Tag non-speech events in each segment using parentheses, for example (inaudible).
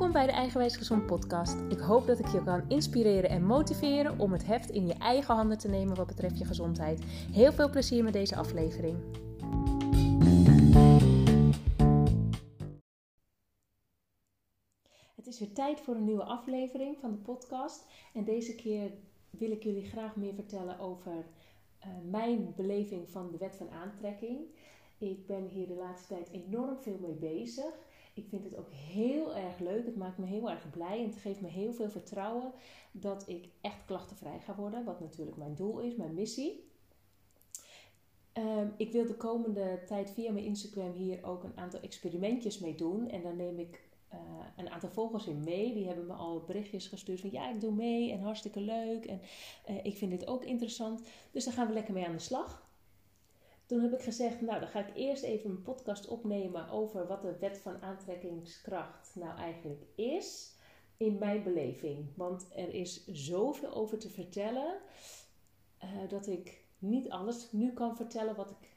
Welkom bij de Eigenwijs Gezond podcast. Ik hoop dat ik je kan inspireren en motiveren om het heft in je eigen handen te nemen wat betreft je gezondheid. Heel veel plezier met deze aflevering. Het is weer tijd voor een nieuwe aflevering van de podcast. En deze keer wil ik jullie graag meer vertellen over uh, mijn beleving van de wet van aantrekking. Ik ben hier de laatste tijd enorm veel mee bezig. Ik vind het ook heel erg leuk. Het maakt me heel erg blij en het geeft me heel veel vertrouwen dat ik echt klachtenvrij ga worden. Wat natuurlijk mijn doel is, mijn missie. Um, ik wil de komende tijd via mijn Instagram hier ook een aantal experimentjes mee doen. En daar neem ik uh, een aantal volgers in mee. Die hebben me al berichtjes gestuurd van ja, ik doe mee en hartstikke leuk. En uh, ik vind dit ook interessant. Dus daar gaan we lekker mee aan de slag. Toen heb ik gezegd, nou dan ga ik eerst even een podcast opnemen over wat de wet van aantrekkingskracht nou eigenlijk is in mijn beleving. Want er is zoveel over te vertellen uh, dat ik niet alles nu kan vertellen wat ik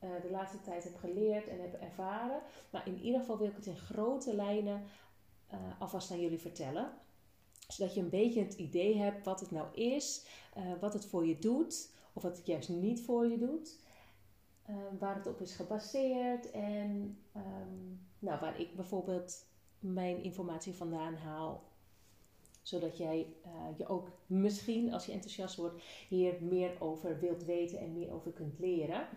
uh, de laatste tijd heb geleerd en heb ervaren. Maar in ieder geval wil ik het in grote lijnen uh, alvast aan jullie vertellen. Zodat je een beetje het idee hebt wat het nou is, wat het voor je doet of wat het juist niet voor je doet. Ehm, waar het op is gebaseerd en um, nou, waar ik bijvoorbeeld mijn informatie vandaan haal. Zodat jij uh, je ook misschien, als je enthousiast wordt, hier meer over wilt weten en meer over kunt leren.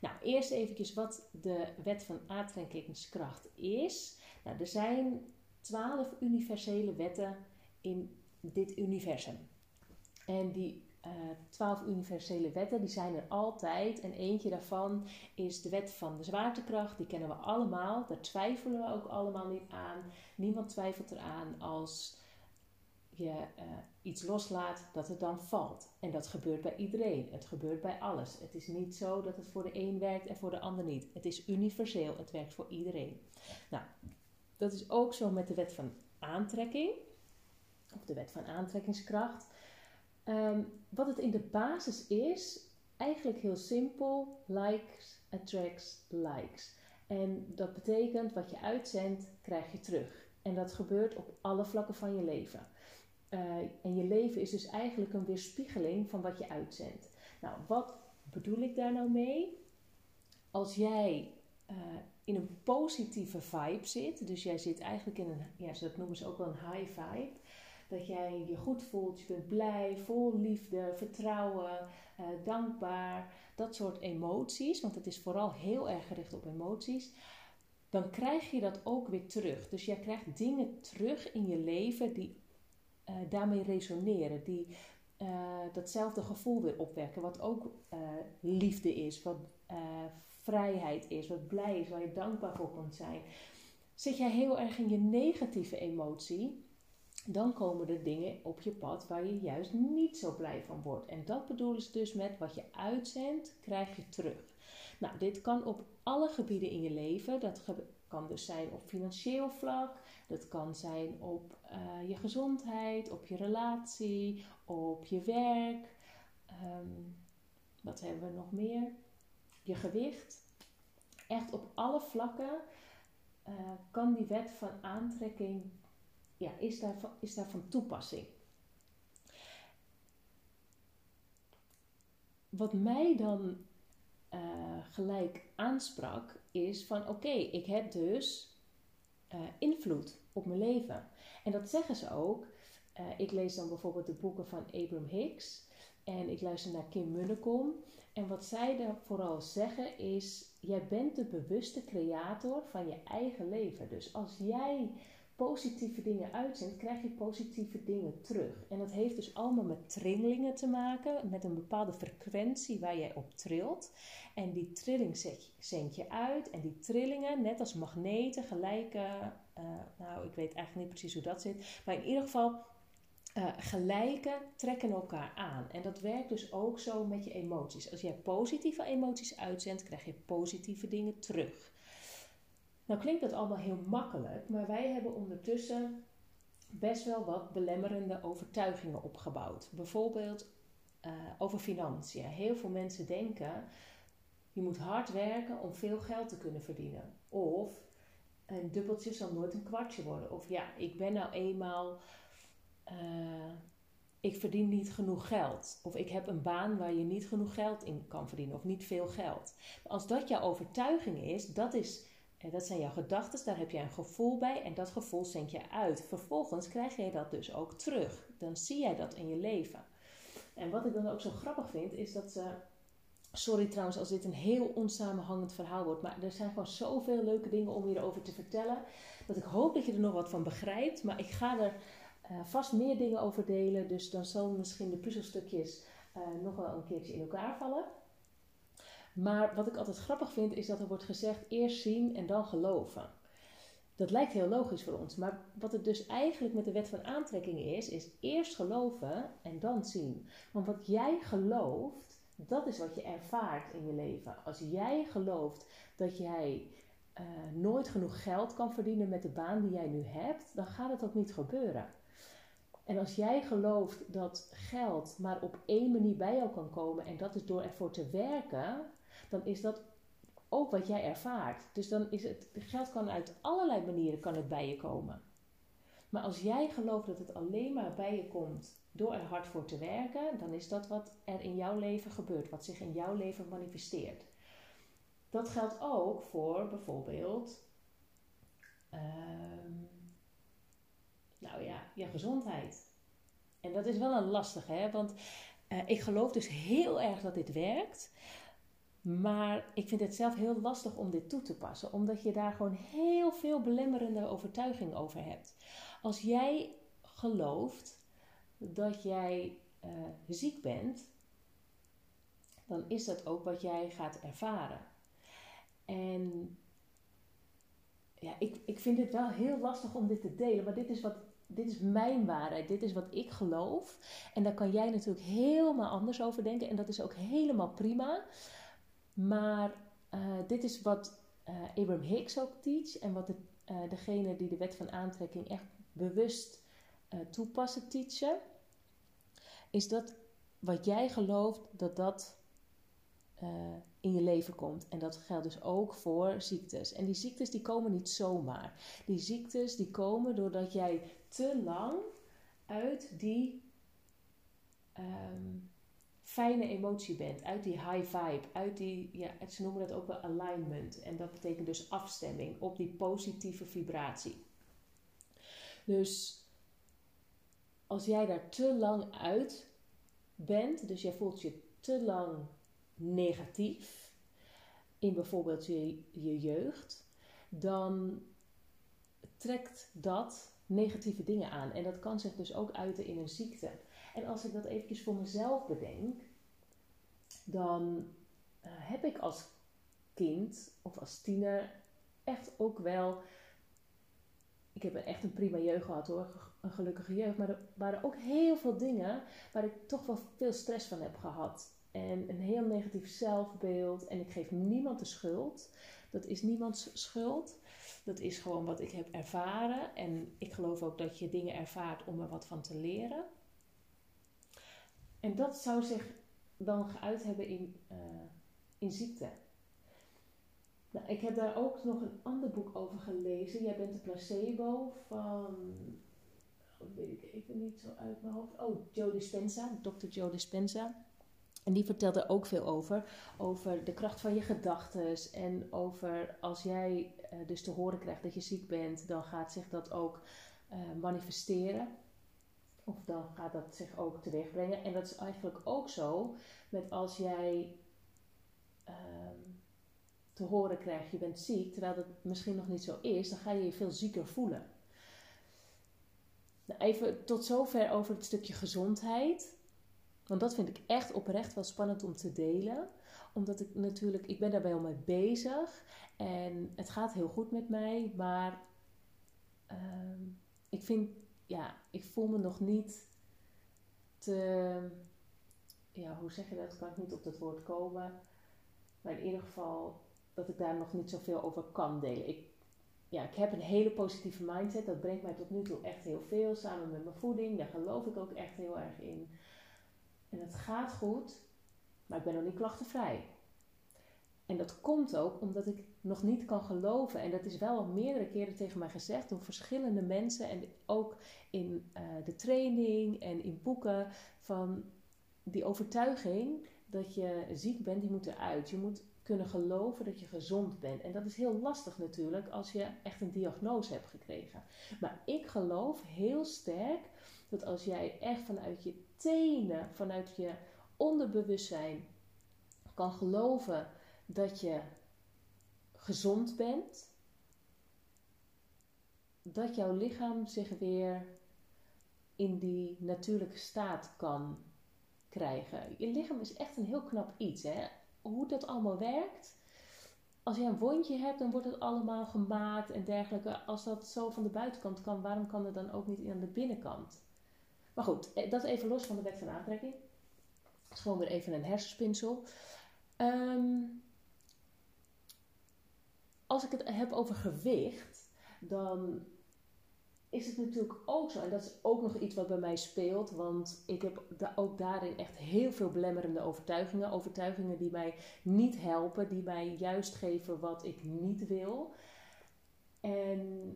Nou, eerst even wat de wet van aantrekkingskracht is. Nou, er zijn twaalf universele wetten in dit universum. En die uh, twaalf universele wetten, die zijn er altijd. En eentje daarvan is de wet van de zwaartekracht. Die kennen we allemaal. Daar twijfelen we ook allemaal niet aan. Niemand twijfelt eraan als je uh, iets loslaat, dat het dan valt. En dat gebeurt bij iedereen. Het gebeurt bij alles. Het is niet zo dat het voor de een werkt en voor de ander niet. Het is universeel. Het werkt voor iedereen. Nou, dat is ook zo met de wet van aantrekking. Of de wet van aantrekkingskracht. Um, wat het in de basis is, eigenlijk heel simpel: likes attracts likes. En dat betekent wat je uitzendt, krijg je terug. En dat gebeurt op alle vlakken van je leven. Uh, en je leven is dus eigenlijk een weerspiegeling van wat je uitzendt. Nou, wat bedoel ik daar nou mee? Als jij uh, in een positieve vibe zit, dus jij zit eigenlijk in een, ja, dat noemen ze ook wel een high vibe dat jij je goed voelt, je bent blij, vol liefde, vertrouwen, uh, dankbaar, dat soort emoties, want het is vooral heel erg gericht op emoties, dan krijg je dat ook weer terug. Dus jij krijgt dingen terug in je leven die uh, daarmee resoneren, die uh, datzelfde gevoel weer opwekken, wat ook liefde is, wat vrijheid is, wat blij is, waar je dankbaar voor kunt zijn. Zit jij heel erg in je negatieve emotie, dan komen er dingen op je pad waar je juist niet zo blij van wordt. En dat bedoelen ze dus met wat je uitzendt, krijg je terug. Nou, dit kan op alle gebieden in je leven. Dat kan dus zijn op financieel vlak, dat kan zijn op uh, je gezondheid, op je relatie, op je werk. Um, wat hebben we nog meer? Je gewicht. Echt op alle vlakken uh, kan die wet van aantrekking ja, is, daar, is daar van toepassing. Wat mij dan uh, gelijk aansprak, is van oké, ik heb dus uh, invloed op mijn leven. En dat zeggen ze ook. Uh, ik lees dan bijvoorbeeld de boeken van Abraham Hicks en ik luister naar Kim Munnekom. En wat zij daar vooral zeggen is: jij bent de bewuste creator van je eigen leven. Dus als jij positieve dingen uitzendt, krijg je positieve dingen terug. En dat heeft dus allemaal met trillingen te maken, met een bepaalde frequentie waar jij op trilt. En die trilling zend je uit. En die trillingen, net als magneten, gelijke. Uh, nou, ik weet eigenlijk niet precies hoe dat zit. Maar in ieder geval, uh, gelijke trekken elkaar aan. En dat werkt dus ook zo met je emoties. Als jij positieve emoties uitzendt, krijg je positieve dingen terug. Nou klinkt dat allemaal heel makkelijk, maar wij hebben ondertussen best wel wat belemmerende overtuigingen opgebouwd. Bijvoorbeeld uh, over financiën. Heel veel mensen denken, je moet hard werken om veel geld te kunnen verdienen. Of een dubbeltje zal nooit een kwartje worden. Of ja, ik ben nou eenmaal. Uh, ik verdien niet genoeg geld. Of ik heb een baan waar je niet genoeg geld in kan verdienen. Of niet veel geld. Als dat jouw overtuiging is, dat, is, eh, dat zijn jouw gedachten, daar heb je een gevoel bij. En dat gevoel zend je uit. Vervolgens krijg jij dat dus ook terug. Dan zie jij dat in je leven. En wat ik dan ook zo grappig vind, is dat. Sorry trouwens als dit een heel onsamenhangend verhaal wordt. Maar er zijn gewoon zoveel leuke dingen om hierover te vertellen. Dat ik hoop dat je er nog wat van begrijpt. Maar ik ga er uh, vast meer dingen over delen. Dus dan zal misschien de puzzelstukjes uh, nog wel een keertje in elkaar vallen. Maar wat ik altijd grappig vind, is dat er wordt gezegd: eerst zien en dan geloven. Dat lijkt heel logisch voor ons. Maar wat het dus eigenlijk met de wet van aantrekking is, is eerst geloven en dan zien. Want wat jij gelooft, dat is wat je ervaart in je leven. Als jij gelooft dat jij uh, nooit genoeg geld kan verdienen met de baan die jij nu hebt, dan gaat het ook niet gebeuren. En als jij gelooft dat geld maar op één manier bij jou kan komen en dat is door ervoor te werken, dan is dat ook wat jij ervaart. Dus dan is het, geld kan uit allerlei manieren kan het bij je komen. Maar als jij gelooft dat het alleen maar bij je komt door er hard voor te werken, dan is dat wat er in jouw leven gebeurt, wat zich in jouw leven manifesteert. Dat geldt ook voor bijvoorbeeld, ehm, nou ja, je gezondheid. En dat is wel een lastige, hè? want uh, ik geloof dus heel erg dat dit werkt. Maar ik vind het zelf heel lastig om dit toe te passen, omdat je daar gewoon heel veel belemmerende overtuiging over hebt. Als jij gelooft dat jij uh, ziek bent, dan is dat ook wat jij gaat ervaren. En ja, ik, ik vind het wel heel lastig om dit te delen, maar dit is, wat, dit is mijn waarheid, dit is wat ik geloof. En daar kan jij natuurlijk helemaal anders over denken en dat is ook helemaal prima. Maar uh, dit is wat uh, Abraham Hicks ook teach en wat de, uh, degene die de wet van aantrekking echt bewust toepassen teachen. Is dat wat jij gelooft, dat dat in je leven komt. En dat geldt dus ook voor ziektes. En die ziektes die komen niet zomaar. Die ziektes die komen doordat jij te lang uit die um, fijne emotie bent, uit die high vibe, uit die, ja, ze noemen dat ook wel alignment. En dat betekent dus afstemming op die positieve vibratie. Dus als jij daar te lang uit bent, dus jij voelt je te lang negatief in bijvoorbeeld je, je jeugd, dan trekt dat negatieve dingen aan. En dat kan zich dus ook uiten in een ziekte. En als ik dat eventjes voor mezelf bedenk, dan uh, heb ik als kind of als tiener echt ook wel. Ik heb echt een prima jeugd gehad hoor, een gelukkige jeugd. Maar er waren ook heel veel dingen waar ik toch wel veel stress van heb gehad. En een heel negatief zelfbeeld. En ik geef niemand de schuld. Dat is niemands schuld. Dat is gewoon wat ik heb ervaren. En ik geloof ook dat je dingen ervaart om er wat van te leren. En dat zou zich dan geuit hebben in, uh, in ziekte. Nou, ik heb daar ook nog een ander boek over gelezen. Jij bent de placebo van. Dat weet ik even niet zo uit mijn hoofd. Oh, Joe Dispenza, Dr. Joe Dispenza. En die vertelde ook veel over. Over de kracht van je gedachten. En over als jij uh, dus te horen krijgt dat je ziek bent, dan gaat zich dat ook uh, manifesteren. Of dan gaat dat zich ook teweeg brengen. En dat is eigenlijk ook zo met als jij um, te horen krijgt, je bent ziek, terwijl dat misschien nog niet zo is, dan ga je je veel zieker voelen. Nou, even tot zover over het stukje gezondheid. Want dat vind ik echt oprecht wel spannend om te delen. Omdat ik natuurlijk, ik ben daarbij al mee bezig. En het gaat heel goed met mij. Maar um, ik vind ja, ik voel me nog niet te. Ja, hoe zeg je dat? Kan ik niet op dat woord komen. Maar in ieder geval dat ik daar nog niet zoveel over kan delen. Ik, ja, ik heb een hele positieve mindset. Dat brengt mij tot nu toe echt heel veel. Samen met mijn voeding. Daar geloof ik ook echt heel erg in. En het gaat goed. Maar ik ben nog niet klachtenvrij. En dat komt ook omdat ik nog niet kan geloven. En dat is wel al meerdere keren tegen mij gezegd door verschillende mensen. En ook in uh, de training en in boeken. Van die overtuiging dat je ziek bent, die moet eruit. Je moet kunnen geloven dat je gezond bent. En dat is heel lastig natuurlijk als je echt een diagnose hebt gekregen. Maar ik geloof heel sterk dat als jij echt vanuit je tenen, vanuit je onderbewustzijn kan geloven dat je gezond bent, dat jouw lichaam zich weer in die natuurlijke staat kan krijgen. Je lichaam is echt een heel knap iets. Hè? Hoe dat allemaal werkt. Als je een wondje hebt, dan wordt het allemaal gemaakt en dergelijke. Als dat zo van de buitenkant kan, waarom kan het dan ook niet aan de binnenkant? Maar goed, eh, dat even los van de wet van aantrekking. Het is gewoon weer even een hersenspinsel. Um, als ik het heb over gewicht, dan is het natuurlijk ook zo. En dat is ook nog iets wat bij mij speelt. Want ik heb ook daarin echt heel veel belemmerende overtuigingen. Overtuigingen die mij niet helpen, die mij juist geven wat ik niet wil. En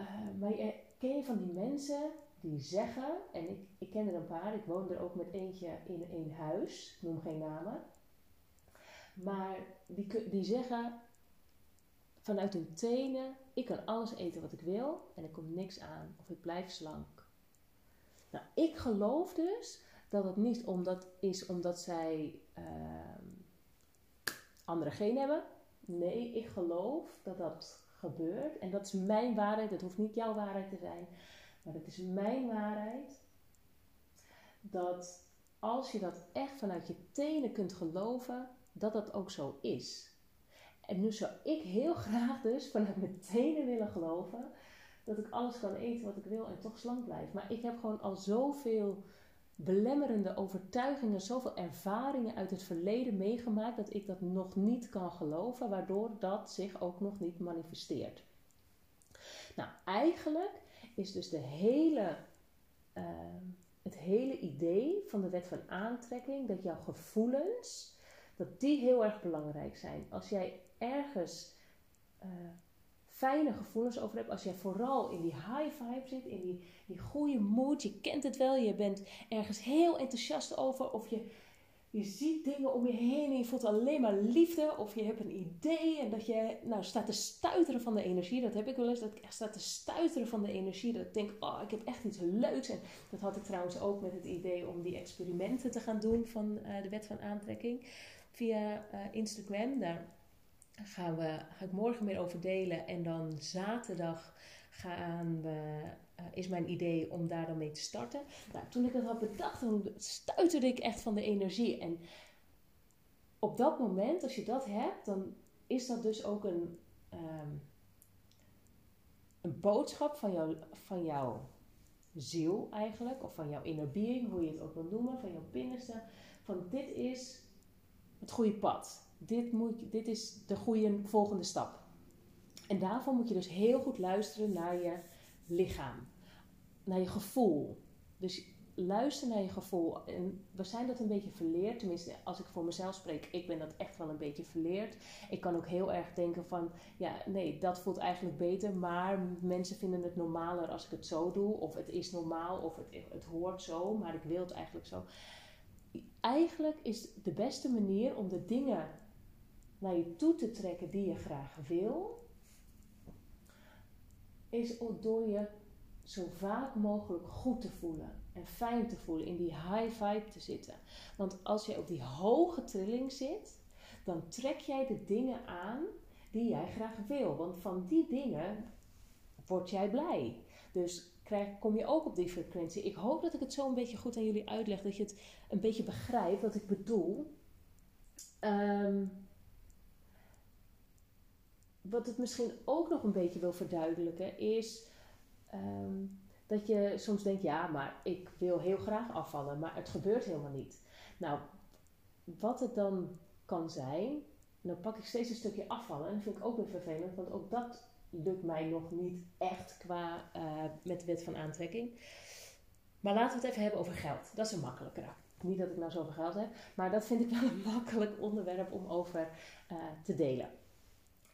uh, maar ken je van die mensen die zeggen, en ik, ik ken er een paar, ik woon er ook met eentje in één huis, noem geen namen. Maar die, die zeggen, vanuit hun tenen, ik kan alles eten wat ik wil en er komt niks aan of ik blijf slank. Nou, ik geloof dus dat het niet omdat is omdat zij uh, andere genen hebben. Nee, ik geloof dat dat gebeurt en dat is mijn waarheid. Het hoeft niet jouw waarheid te zijn, maar het is mijn waarheid. Dat als je dat echt vanuit je tenen kunt geloven, dat dat ook zo is. En nu zou ik heel (laughs) graag dus vanuit mijn tenen willen geloven dat ik alles kan eten wat ik wil en toch slank blijf. Maar ik heb gewoon al zoveel belemmerende overtuigingen, zoveel ervaringen uit het verleden meegemaakt dat ik dat nog niet kan geloven, waardoor dat zich ook nog niet manifesteert. Nou, eigenlijk is dus de hele, ehm, het hele idee van de wet van aantrekking dat jouw gevoelens, dat die heel erg belangrijk zijn. Als jij ergens uh, fijne gevoelens over hebt, als jij vooral in die high vibe zit, in die, die goede mood, je kent het wel, je bent ergens heel enthousiast over, of je, je ziet dingen om je heen en je voelt alleen maar liefde, of je hebt een idee en dat je nou, staat te stuiteren van de energie. Dat heb ik wel eens, dat ik echt sta te stuiteren van de energie, dat ik denk, oh, ik heb echt iets leuks. En dat had ik trouwens ook met het idee om die experimenten te gaan doen van uh, de wet van aantrekking via uh, Instagram. Daar gaan we, ga ik morgen meer over delen. En dan zaterdag gaan we, uh, is mijn idee om daar dan mee te starten. Nou, toen ik dat had bedacht, dan stuiterde ik echt van de energie. En op dat moment, als je dat hebt, dan is dat dus ook een, um, een boodschap van, jou, van jouw ziel eigenlijk. Of van jouw inner being, hoe je het ook wil noemen. Van jouw binnenste. Van dit is het goede pad dit, moet, dit is de goede volgende stap. En daarvoor moet je dus heel goed luisteren naar je lichaam, naar je gevoel. Dus luister naar je gevoel. En we zijn dat een beetje verleerd. Tenminste, als ik voor mezelf spreek, ik ben dat echt wel een beetje verleerd. Ik kan ook heel erg denken van, ja, nee, dat voelt eigenlijk beter. Maar mensen vinden het normaler als ik het zo doe. Of het is normaal, of het, het hoort zo, maar ik wil het eigenlijk zo. Eigenlijk is de beste manier om de dingen naar je toe te trekken die je graag wil, is door je zo vaak mogelijk goed te voelen en fijn te voelen, in die high vibe te zitten. Want als je op die hoge trilling zit, dan trek jij de dingen aan die jij graag wil. Want van die dingen word jij blij. Dus kom je ook op die frequentie. Ik hoop dat ik het zo een beetje goed aan jullie uitleg, dat je het een beetje begrijpt wat ik bedoel. Um, wat het misschien ook nog een beetje wil verduidelijken, is ehm, dat je soms denkt: ja, maar ik wil heel graag afvallen, maar het gebeurt helemaal niet. Nou, wat het dan kan zijn, dan pak ik steeds een stukje afvallen. En dat vind ik ook weer vervelend, want ook dat lukt mij nog niet echt qua uh, met de wet van aantrekking. Maar laten we het even hebben over geld. Dat is een makkelijkere. niet dat ik nou zoveel geld heb, maar dat vind ik wel een (laughs) makkelijk onderwerp om over uh, te delen.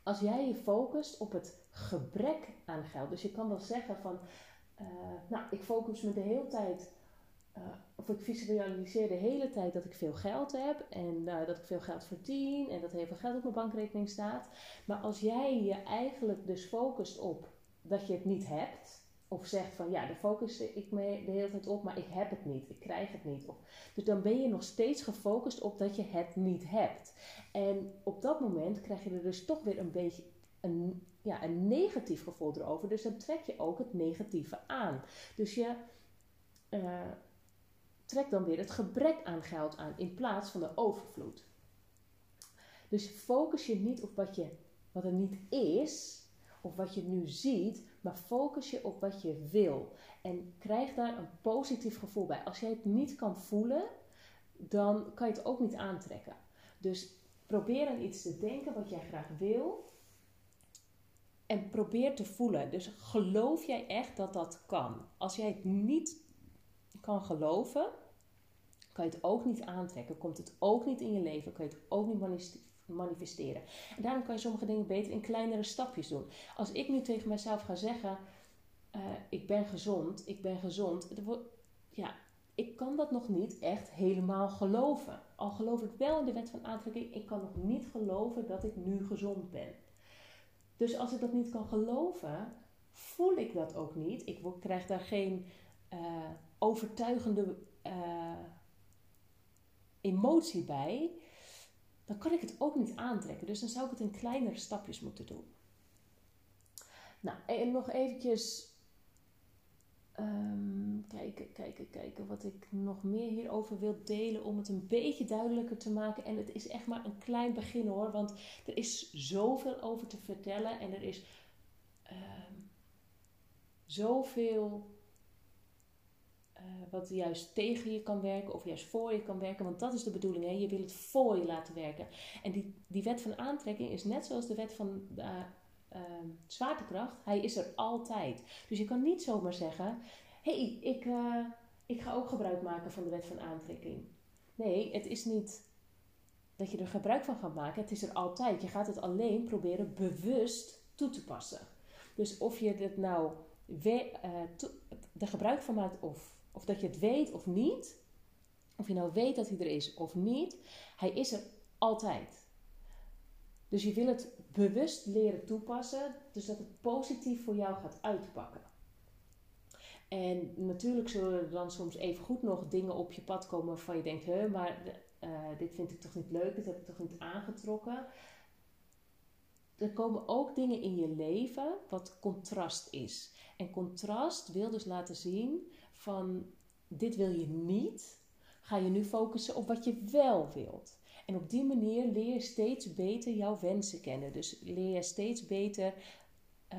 Als jij je focust op het gebrek aan geld, dus je kan wel zeggen van, uh, nou, ik focus me de hele tijd, uh, of ik visualiseer de hele tijd dat ik veel geld heb en dat ik veel geld verdien en dat heel veel geld op mijn bankrekening staat. Maar als jij je eigenlijk dus focust op dat je het niet hebt, of zegt van ja, daar focus ik me de hele tijd op, maar ik heb het niet, ik krijg het niet. Of, dus dan ben je nog steeds gefocust op dat je het niet hebt. En op dat moment krijg je er dus toch weer een beetje een, ja, een negatief gevoel erover. Dus dan trek je ook het negatieve aan. Dus je uh, trekt dan weer het gebrek aan geld aan in plaats van de overvloed. Dus focus je niet op wat, je, wat er niet is, of wat je nu ziet, maar focus je op wat je wil. En krijg daar een positief gevoel bij. Als jij het niet kan voelen, dan kan je het ook niet aantrekken. Dus probeer aan iets te denken wat jij graag wil. En probeer te voelen. Dus geloof jij echt dat dat kan? Als jij het niet kan geloven, kan je het ook niet aantrekken. Komt het ook niet in je leven, kan je het ook niet manifesteren. En daarom kan je sommige dingen beter in kleinere stapjes doen. Als ik nu tegen mezelf ga zeggen: uh, Ik ben gezond, ik ben gezond. Ja, ik kan dat nog niet echt helemaal geloven. Al geloof ik wel in de wet van aantrekking, ik kan nog niet geloven dat ik nu gezond ben. Dus als ik dat niet kan geloven, voel ik dat ook niet. Ik krijg daar geen uh, overtuigende uh, emotie bij dan kan ik het ook niet aantrekken. Dus dan zou ik het in kleinere stapjes moeten doen. Nou, en nog eventjes um, kijken, kijken, kijken wat ik nog meer hierover wil delen om het een beetje duidelijker te maken. En het is echt maar een klein begin hoor, want er is zoveel over te vertellen en er is um, zoveel uh, wat juist tegen je kan werken of juist voor je kan werken. Want dat is de bedoeling. Hè? Je wil het voor je laten werken. En die, die wet van aantrekking is net zoals de wet van uh, zwaartekracht. Hij is er altijd. Dus je kan niet zomaar zeggen: hé, hey, ik, eh, ik ga ook gebruik maken van de wet van aantrekking. Nee, het is niet dat je er gebruik van gaat maken. Het is er altijd. Je gaat het alleen proberen bewust toe te passen. Dus of je het nou er gebruik van maakt of of dat je het weet of niet. Of je nou weet dat hij er is of niet. Hij is er altijd. Dus je wil het bewust leren toepassen. Dus dat het positief voor jou gaat uitpakken. En natuurlijk zullen er dan soms even goed nog dingen op je pad komen waarvan je denkt: hè, maar uh, dit vind ik toch niet leuk, dit heb ik toch niet aangetrokken. Er komen ook dingen in je leven wat contrast is. En contrast wil dus laten zien van dit wil je niet, ga je nu focussen op wat je wel wilt. En op die manier leer je steeds beter jouw wensen kennen. Dus leer je steeds beter uh,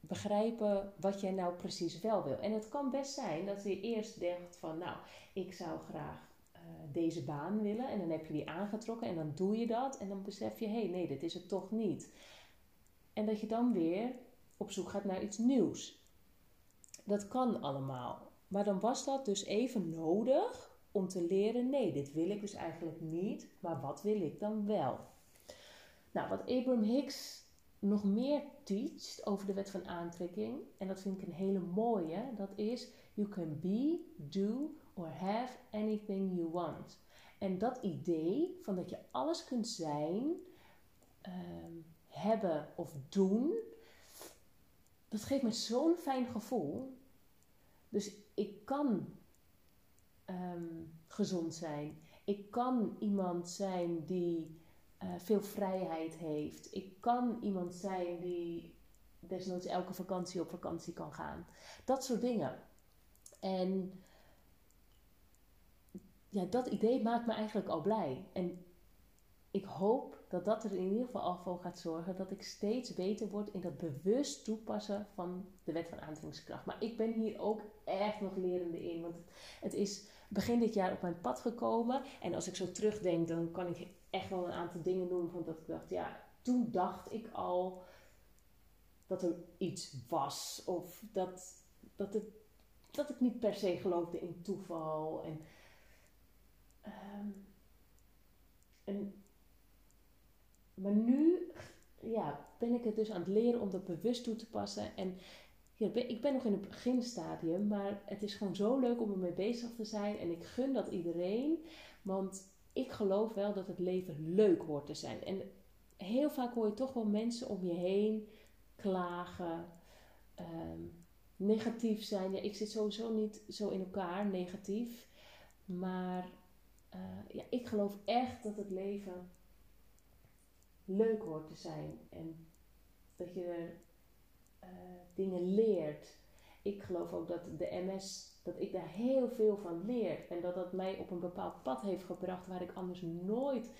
begrijpen wat jij nou precies wel wil. En het kan best zijn dat je eerst denkt van, nou, ik zou graag uh, deze baan willen. En dan heb je die aangetrokken en dan doe je dat. En dan besef je, hé, hey, nee, dit is het toch niet. En dat je dan weer op zoek gaat naar iets nieuws. Dat kan allemaal. Maar dan was dat dus even nodig om te leren: nee, dit wil ik dus eigenlijk niet, maar wat wil ik dan wel? Nou, wat Abraham Hicks nog meer teacht over de wet van aantrekking, en dat vind ik een hele mooie, dat is: You can be, do or have anything you want. En dat idee van dat je alles kunt zijn, ehm, hebben of doen, dat geeft me zo'n fijn gevoel. Dus ik kan ehm, gezond zijn. Ik kan iemand zijn die uh, veel vrijheid heeft. Ik kan iemand zijn die desnoods elke vakantie op vakantie kan gaan. Dat soort dingen. En ja, dat idee maakt me eigenlijk al blij. En ik hoop dat dat er in ieder geval al voor gaat zorgen dat ik steeds beter word in dat bewust toepassen van de wet van aantrekkingskracht. Maar ik ben hier ook echt nog lerende in, want het is begin dit jaar op mijn pad gekomen. En als ik zo terugdenk, dan kan ik echt wel een aantal dingen noemen van dat ik dacht, ja, toen dacht ik al dat er iets was of dat, dat het dat ik niet per se geloofde in toeval. En, ehm, en, maar nu ja, ben ik het dus aan het leren om dat bewust toe te passen. En ik ben nog in het beginstadium, maar het is gewoon zo leuk om ermee bezig te zijn. En ik gun dat iedereen, want ik geloof wel dat het leven leuk hoort te zijn. En heel vaak hoor je toch wel mensen om je heen klagen, ehm, negatief zijn. Ja, ik zit sowieso niet zo in elkaar, negatief. Maar uh, ja, ik geloof echt dat het leven leuk hoort te zijn. En dat je er uh, dingen leert. Ik geloof ook dat de MS, dat ik daar heel veel van leer. En dat dat mij op een bepaald pad heeft gebracht waar ik anders nooit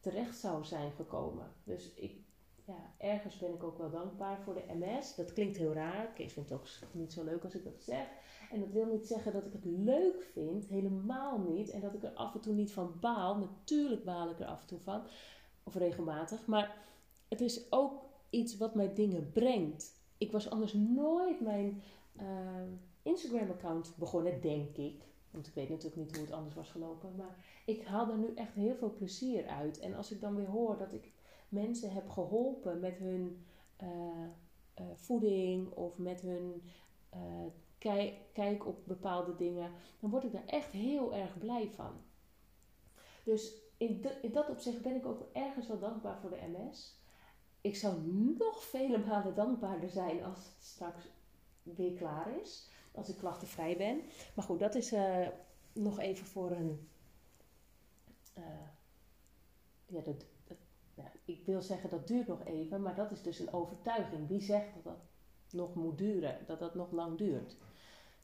terecht zou zijn gekomen. Dus ik, ja, ergens ben ik ook wel dankbaar voor de MS. Dat klinkt heel raar. Kees vindt het ook niet zo leuk als ik dat zeg. En dat wil niet zeggen dat ik het leuk vind. Helemaal niet. En dat ik er af en toe niet van baal. Natuurlijk baal ik er af en toe van. Regelmatig. Maar het is ook iets wat mij dingen brengt. Ik was anders nooit mijn uh, Instagram-account begonnen, denk ik. Want ik weet natuurlijk niet hoe het anders was gelopen. Maar ik haal er nu echt heel veel plezier uit. En als ik dan weer hoor dat ik mensen heb geholpen met hun uh, uh, voeding of met hun kijk, kijk op bepaalde dingen, dan word ik daar echt heel erg blij van. Dus in, in dat opzicht ben ik ook ergens wel dankbaar voor de MS. Ik zou nog vele malen dankbaarder zijn als het straks weer klaar is. Als ik klachtenvrij ben. Maar goed, dat is uh, nog even voor een. Uh, ja, dat, ik wil zeggen dat duurt nog even, maar dat is dus een overtuiging. Wie zegt dat dat nog moet duren, dat dat nog lang duurt?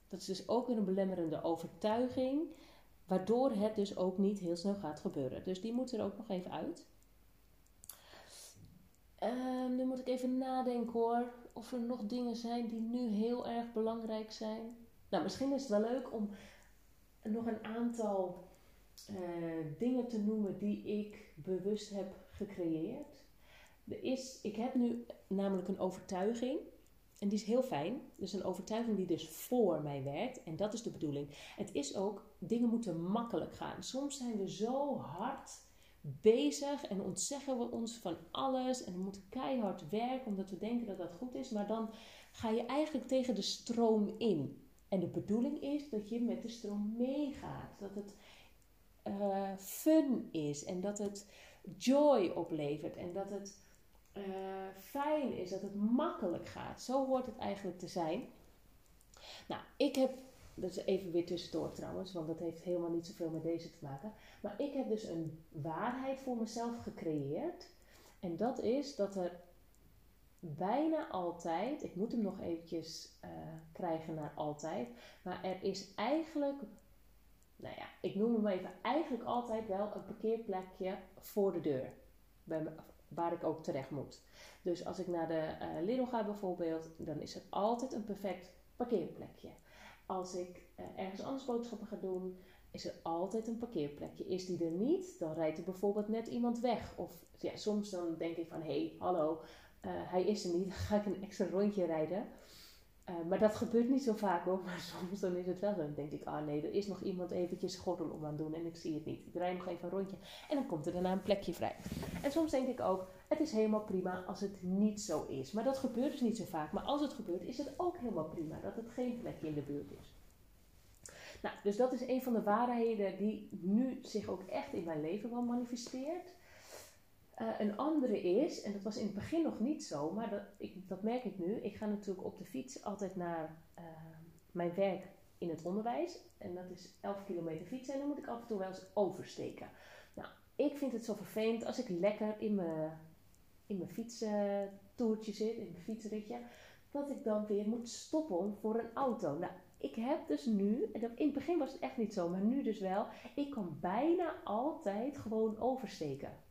Dat is dus ook weer een belemmerende overtuiging, waardoor het dus ook niet heel snel gaat gebeuren. Dus die moet er ook nog even uit. Uh, nu moet ik even nadenken hoor, of er nog dingen zijn die nu heel erg belangrijk zijn. Nou, misschien is het wel leuk om nog een aantal uh, dingen te noemen die ik bewust heb gecreëerd. Er is, ik heb nu namelijk een overtuiging. En die is heel fijn. Dus een overtuiging die dus voor mij werkt. En dat is de bedoeling. Het is ook, dingen moeten makkelijk gaan. Soms zijn we zo hard bezig en ontzeggen we ons van alles. En we moeten keihard werken omdat we denken dat dat goed is. Maar dan ga je eigenlijk tegen de stroom in. En de bedoeling is dat je met de stroom meegaat. Dat het uh, fun is en dat het joy oplevert en dat het uh, fijn is, dat het makkelijk gaat. Zo hoort het eigenlijk te zijn. Nou, ik heb, dat is even weer tussendoor trouwens, want dat heeft helemaal niet zoveel met deze te maken. Maar ik heb dus een waarheid voor mezelf gecreëerd. En dat is dat er bijna altijd, ik moet hem nog eventjes uh, krijgen naar altijd, maar er is eigenlijk, nou ja, ik noem hem even, eigenlijk altijd wel een parkeerplekje voor de deur. Waar ik ook terecht moet. Dus als ik naar de uh, Lidl ga bijvoorbeeld, dan is er altijd een perfect parkeerplekje. Als ik uh, ergens anders boodschappen ga doen, is er altijd een parkeerplekje. Is die er niet, dan rijdt er bijvoorbeeld net iemand weg. Of ja, soms dan denk ik van, hé, hey, hallo, uh, hij is er niet, (laughs) dan ga ik een extra rondje rijden. Uh, maar dat gebeurt niet zo vaak hoor. (laughs) Maar soms dan is het wel zo. Dan denk ik, ah nee, er is nog iemand eventjes gordel om aan doen en ik zie het niet. Ik rijd nog even een rondje en dan komt er daarna een plekje vrij. En soms denk ik ook, het is helemaal prima als het niet zo is. Maar dat gebeurt dus niet zo vaak. Maar als het gebeurt, is het ook helemaal prima dat het geen plekje in de buurt is. Nou, dus dat is een van de waarheden die nu zich ook echt in mijn leven wel manifesteert. Uh, een andere is, en dat was in het begin nog niet zo, maar dat, ik, dat merk ik nu. Ik ga natuurlijk op de fiets altijd naar uh, mijn werk in het onderwijs. En dat is 11 kilometer fietsen en dan moet ik af en toe wel eens oversteken. Nou, ik vind het zo vervelend als ik lekker in mijn, in mijn fietstoertje zit, in mijn fietsritje, dat ik dan weer moet stoppen voor een auto. Nou, ik heb dus nu, en in het begin was het echt niet zo, maar nu dus wel, ik kan bijna altijd gewoon oversteken.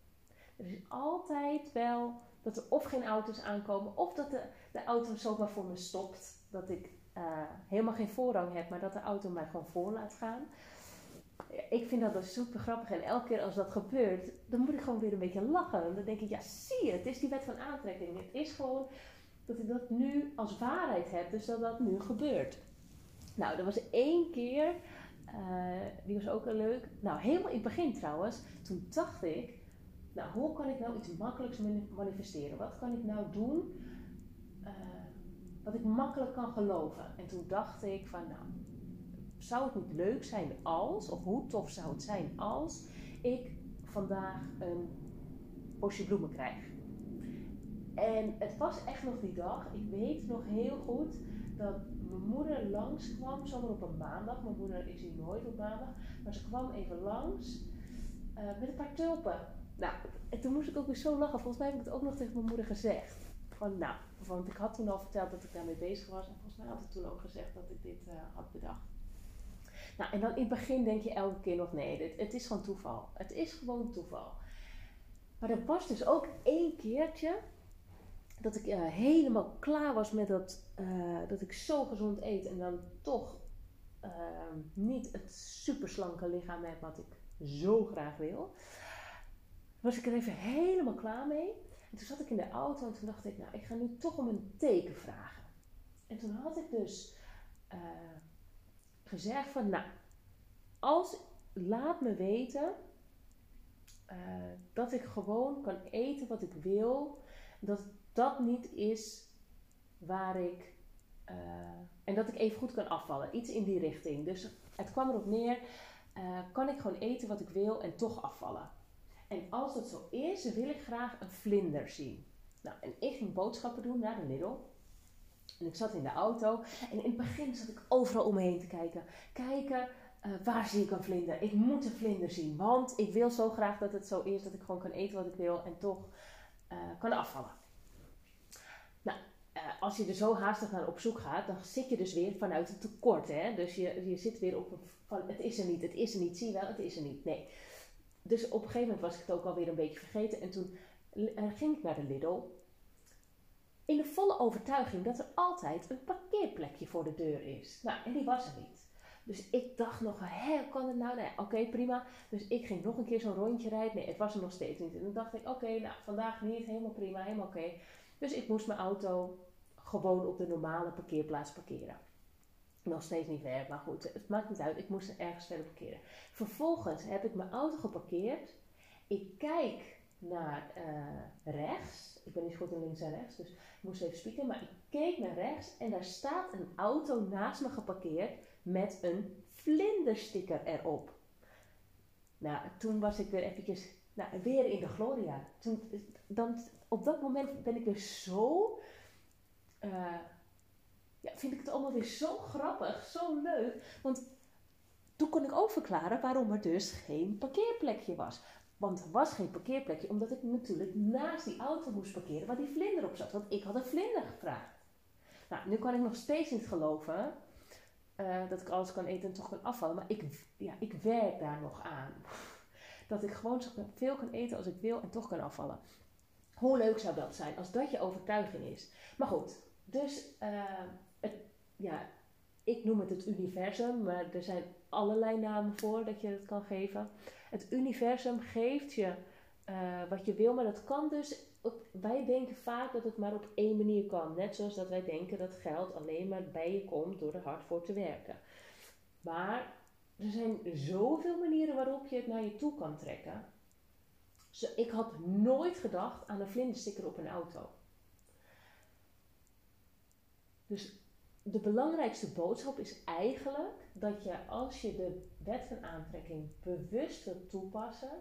Er is altijd wel dat er of geen auto's aankomen, of dat de, de auto zomaar voor me stopt. Dat ik uh, helemaal geen voorrang heb, maar dat de auto mij gewoon voor laat gaan. Ik vind dat dus super grappig. En elke keer als dat gebeurt, dan moet ik gewoon weer een beetje lachen. Dan denk ik, ja, zie je, het is die wet van aantrekking. Het is gewoon dat ik dat nu als waarheid heb, dus dat dat nu gebeurt. Nou, er was één keer, uh, die was ook leuk. Nou, helemaal in het begin trouwens, toen dacht ik, nou, hoe kan ik nou iets makkelijks manifesteren? Wat kan ik nou doen uh, wat ik makkelijk kan geloven? En toen dacht ik van, nou, zou het niet leuk zijn als, of hoe tof zou het zijn als ik vandaag een bosje bloemen krijg? En het was echt nog die dag, ik weet nog heel goed dat mijn moeder langskwam, zomaar op een maandag. Mijn moeder is hier nooit op maandag, maar ze kwam even langs uh, met een paar tulpen. Nou, en toen moest ik ook weer zo lachen. Volgens mij heb ik het ook nog tegen mijn moeder gezegd. Van, nou, want ik had toen al verteld dat ik daarmee bezig was. En volgens mij had ik toen ook gezegd dat ik dit uh, had bedacht. Nou, en dan in het begin denk je elke keer nog, nee, dit, het is gewoon toeval. Het is gewoon toeval. Maar er was dus ook één keertje dat ik uh, helemaal klaar was met dat, uh, dat ik zo gezond eet en dan toch niet het superslanke lichaam heb wat ik zo graag wil. Was ik er even helemaal klaar mee. En toen zat ik in de auto en toen dacht ik, nou, ik ga nu toch om een teken vragen. En toen had ik dus eh, gezegd van, nou, als, laat me weten dat ik gewoon kan eten wat ik wil. Dat dat niet is waar ik. Uh, en dat ik even goed kan afvallen. Iets in die richting. Dus het kwam erop neer: kan ik gewoon eten wat ik wil en toch afvallen? En als dat zo is, wil ik graag een vlinder zien. Nou, en ik ging boodschappen doen naar de Lidl. En ik zat in de auto. En in het begin zat ik overal om me heen te kijken. Kijken, uh, waar zie ik een vlinder? Ik moet een vlinder zien. Want ik wil zo graag dat het zo is dat ik gewoon kan eten wat ik wil en toch uh, kan afvallen. Nou, uh, als je er zo haastig naar op zoek gaat, dan zit je dus weer vanuit een tekort. Hè? Dus je, je zit weer op van het is er niet, het is er niet, zie je wel, het is er niet. Nee. Dus op een gegeven moment was ik het ook alweer een beetje vergeten. En toen uh, ging ik naar de Lidl. In de volle overtuiging dat er altijd een parkeerplekje voor de deur is. Nou, en die was er niet. Dus ik dacht nog, hè, kan het nou? Nee, oké, prima. Dus ik ging nog een keer zo'n rondje rijden. Nee, het was er nog steeds niet. En toen dacht ik, oké, nou, vandaag niet, helemaal prima, helemaal oké. Dus ik moest mijn auto gewoon op de normale parkeerplaats parkeren. Nog steeds niet ver, maar goed, het maakt niet uit. Ik moest er ergens verder parkeren. Vervolgens heb ik mijn auto geparkeerd. Ik kijk naar uh, rechts. Ik ben niet goed in links en rechts, dus ik moest even spieken. Maar ik keek naar rechts en daar staat een auto naast me geparkeerd met een vlindersticker erop. Nou, toen was ik weer eventjes, nou, weer in de gloria. Toen, dan op dat moment ben ik weer zo. Uh, ja, vind ik het allemaal weer zo grappig, zo leuk. Want toen kon ik ook verklaren waarom er dus geen parkeerplekje was. Want er was geen parkeerplekje, omdat ik natuurlijk naast die auto moest parkeren waar die vlinder op zat. Want ik had een vlinder gevraagd. Nou, nu kan ik nog steeds niet geloven uh, dat ik alles kan eten en toch kan afvallen. Maar ik, ja, ik werk daar nog aan. (laughs) Dat ik gewoon veel kan eten als ik wil en toch kan afvallen. Hoe leuk zou dat zijn als dat je overtuiging is? Maar goed, dus het, ja, ik noem het het universum, maar er zijn allerlei namen voor dat je het kan geven. Het universum geeft je uh, wat je wil, maar dat kan dus. Wij denken vaak dat het maar op één manier kan. Net zoals dat wij denken dat geld alleen maar bij je komt door er hard voor te werken. Maar er zijn zoveel manieren waarop je het naar je toe kan trekken ik had nooit gedacht aan een vlindersticker op een auto. Dus de belangrijkste boodschap is eigenlijk dat je als je de wet van aantrekking bewust wilt toepassen,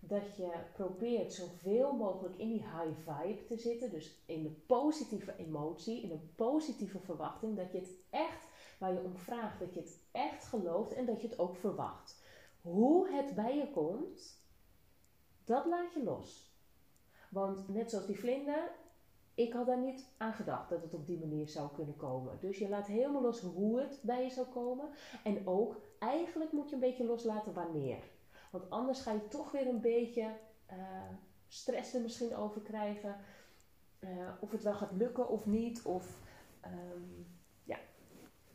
dat je probeert zoveel mogelijk in die high vibe te zitten. Dus in de positieve emotie, in een positieve verwachting. Dat je het echt, waar je om vraagt, dat je het echt gelooft en dat je het ook verwacht. Hoe het bij je komt, dat laat je los. Want net zoals die vlinder, ik had daar niet aan gedacht dat het op die manier zou kunnen komen. Dus je laat helemaal los hoe het bij je zou komen. En ook, eigenlijk moet je een beetje loslaten wanneer. Want anders ga je toch weer een beetje uh, stress er misschien over krijgen. Uh, of het wel gaat lukken of niet. Of, um, ja.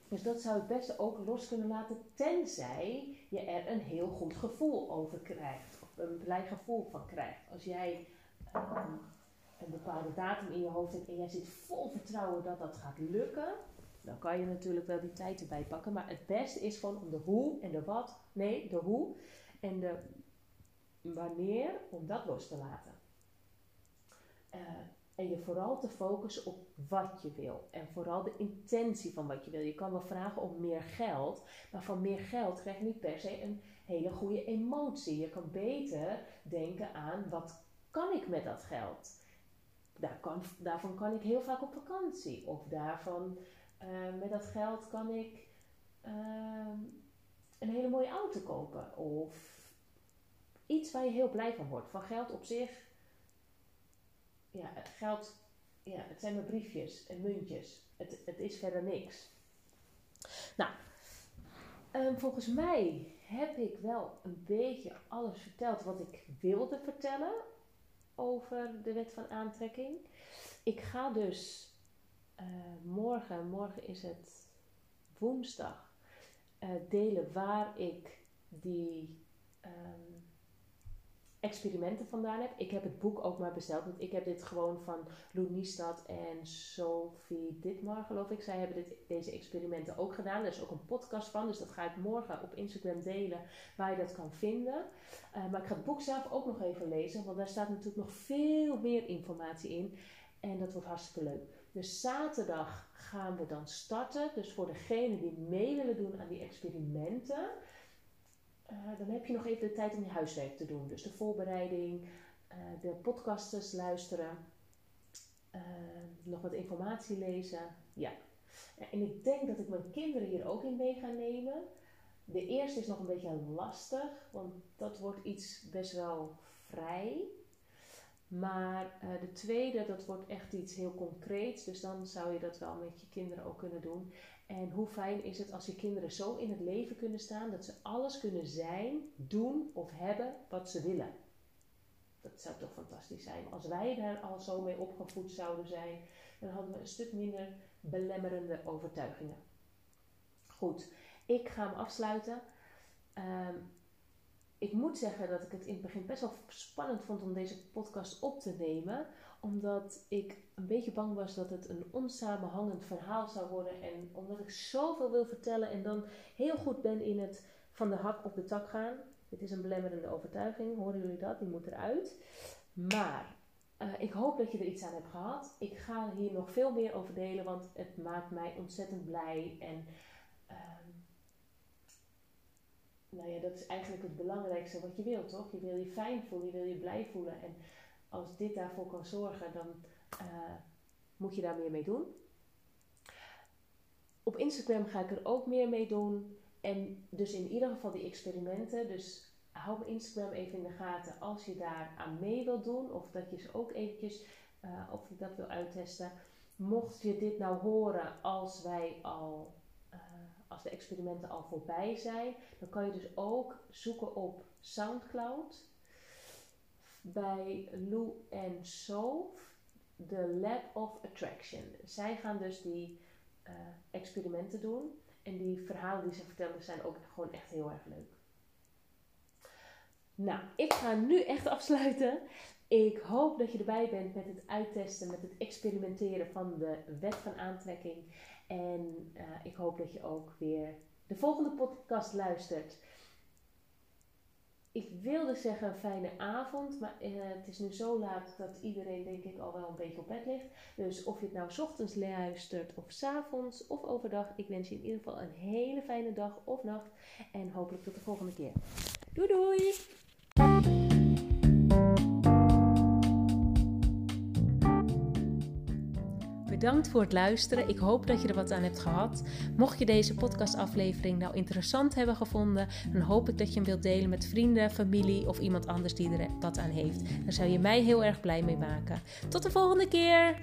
Dus dat zou het beste ook los kunnen laten, tenzij je er een heel goed gevoel over krijgt een blij gevoel van krijgt. Als jij um, een bepaalde datum in je hoofd hebt en jij zit vol vertrouwen dat dat gaat lukken, dan kan je natuurlijk wel die tijd erbij pakken. Maar het beste is gewoon om de hoe en de wat, nee, de hoe en de wanneer, om dat los te laten. Uh, en je vooral te focussen op wat je wil. En vooral de intentie van wat je wil. Je kan wel vragen om meer geld. Maar van meer geld krijg je niet per se een hele goede emotie. Je kan beter denken aan wat kan ik met dat geld. Daar kan, daarvan kan ik heel vaak op vakantie. Of daarvan uh, met dat geld kan ik uh, een hele mooie auto kopen. Of iets waar je heel blij van wordt. Van geld op zich ja, geld, ja, het zijn maar briefjes en muntjes. Het, het is verder niks. Nou, um, volgens mij heb ik wel een beetje alles verteld wat ik wilde vertellen over de wet van aantrekking. Ik ga dus uh, morgen, morgen is het woensdag, uh, delen waar ik die um, experimenten vandaan heb. Ik heb het boek ook maar besteld, want ik heb dit gewoon van Lou Niestad en Sophie Ditmar, geloof ik. Zij hebben dit, deze experimenten ook gedaan. Er is ook een podcast van, dus dat ga ik morgen op Instagram delen waar je dat kan vinden. Uh, maar ik ga het boek zelf ook nog even lezen, want daar staat natuurlijk nog veel meer informatie in. En dat wordt hartstikke leuk. Dus zaterdag gaan we dan starten. Dus voor degenen die mee willen doen aan die experimenten. Eh, dan heb je nog even de tijd om je huiswerk te doen. Dus de voorbereiding, uh, de podcasts luisteren, uh, nog wat informatie lezen. Ja. En ik denk dat ik mijn kinderen hier ook in mee ga nemen. De eerste is nog een beetje lastig, want dat wordt iets best wel vrij. Maar de tweede, dat wordt echt iets heel concreets. Dus dan zou je dat wel met je kinderen ook kunnen doen. En hoe fijn is het als je kinderen zo in het leven kunnen staan dat ze alles kunnen zijn, doen of hebben wat ze willen. Dat zou toch fantastisch zijn. Als wij daar al zo mee opgevoed zouden zijn, dan hadden we een stuk minder belemmerende overtuigingen. Goed, ik ga hem afsluiten. Ehm, ik moet zeggen dat ik het in het begin best wel spannend vond om deze podcast op te nemen omdat ik een beetje bang was dat het een onsamenhangend verhaal zou worden. En omdat ik zoveel wil vertellen en dan heel goed ben in het van de hak op de tak gaan. Dit is een belemmerende overtuiging, horen jullie dat? Die moet eruit. Maar uh, ik hoop dat je er iets aan hebt gehad. Ik ga hier nog veel meer over delen, want het maakt mij ontzettend blij. En uh, nou ja, dat is eigenlijk het belangrijkste wat je wilt, toch? Je wil je fijn voelen, je wil je blij voelen. En als dit daarvoor kan zorgen, dan uh, moet je daar meer mee doen. Op Instagram ga ik er ook meer mee doen. En dus in ieder geval die experimenten. Dus hou Instagram even in de gaten als je daar aan mee wilt doen. Of dat je ze ook eventjes, uh, of dat wil uittesten. Mocht je dit nou horen als wij al, als de experimenten al voorbij zijn. Dan kan je dus ook zoeken op Soundcloud bij Lou en Soph de Lab of Attraction. Zij gaan dus die uh, experimenten doen. En die verhalen die ze vertellen zijn ook gewoon echt heel erg leuk. Nou, ik ga nu echt afsluiten. Ik hoop dat je erbij bent met het uittesten, met het experimenteren van de wet van aantrekking. En uh, ik hoop dat je ook weer de volgende podcast luistert ik wilde zeggen een fijne avond, maar uh, het is nu zo laat dat iedereen denk ik al wel een beetje op bed ligt. Dus of je het nou ochtends luistert of s avonds of overdag, ik wens je in ieder geval een hele fijne dag of nacht en hopelijk tot de volgende keer. Doei doei! Bedankt voor het luisteren. Ik hoop dat je er wat aan hebt gehad. Mocht je deze podcastaflevering nou interessant hebben gevonden, dan hoop ik dat je hem wilt delen met vrienden, familie of iemand anders die er wat aan heeft. Daar zou je mij heel erg blij mee maken. Tot de volgende keer!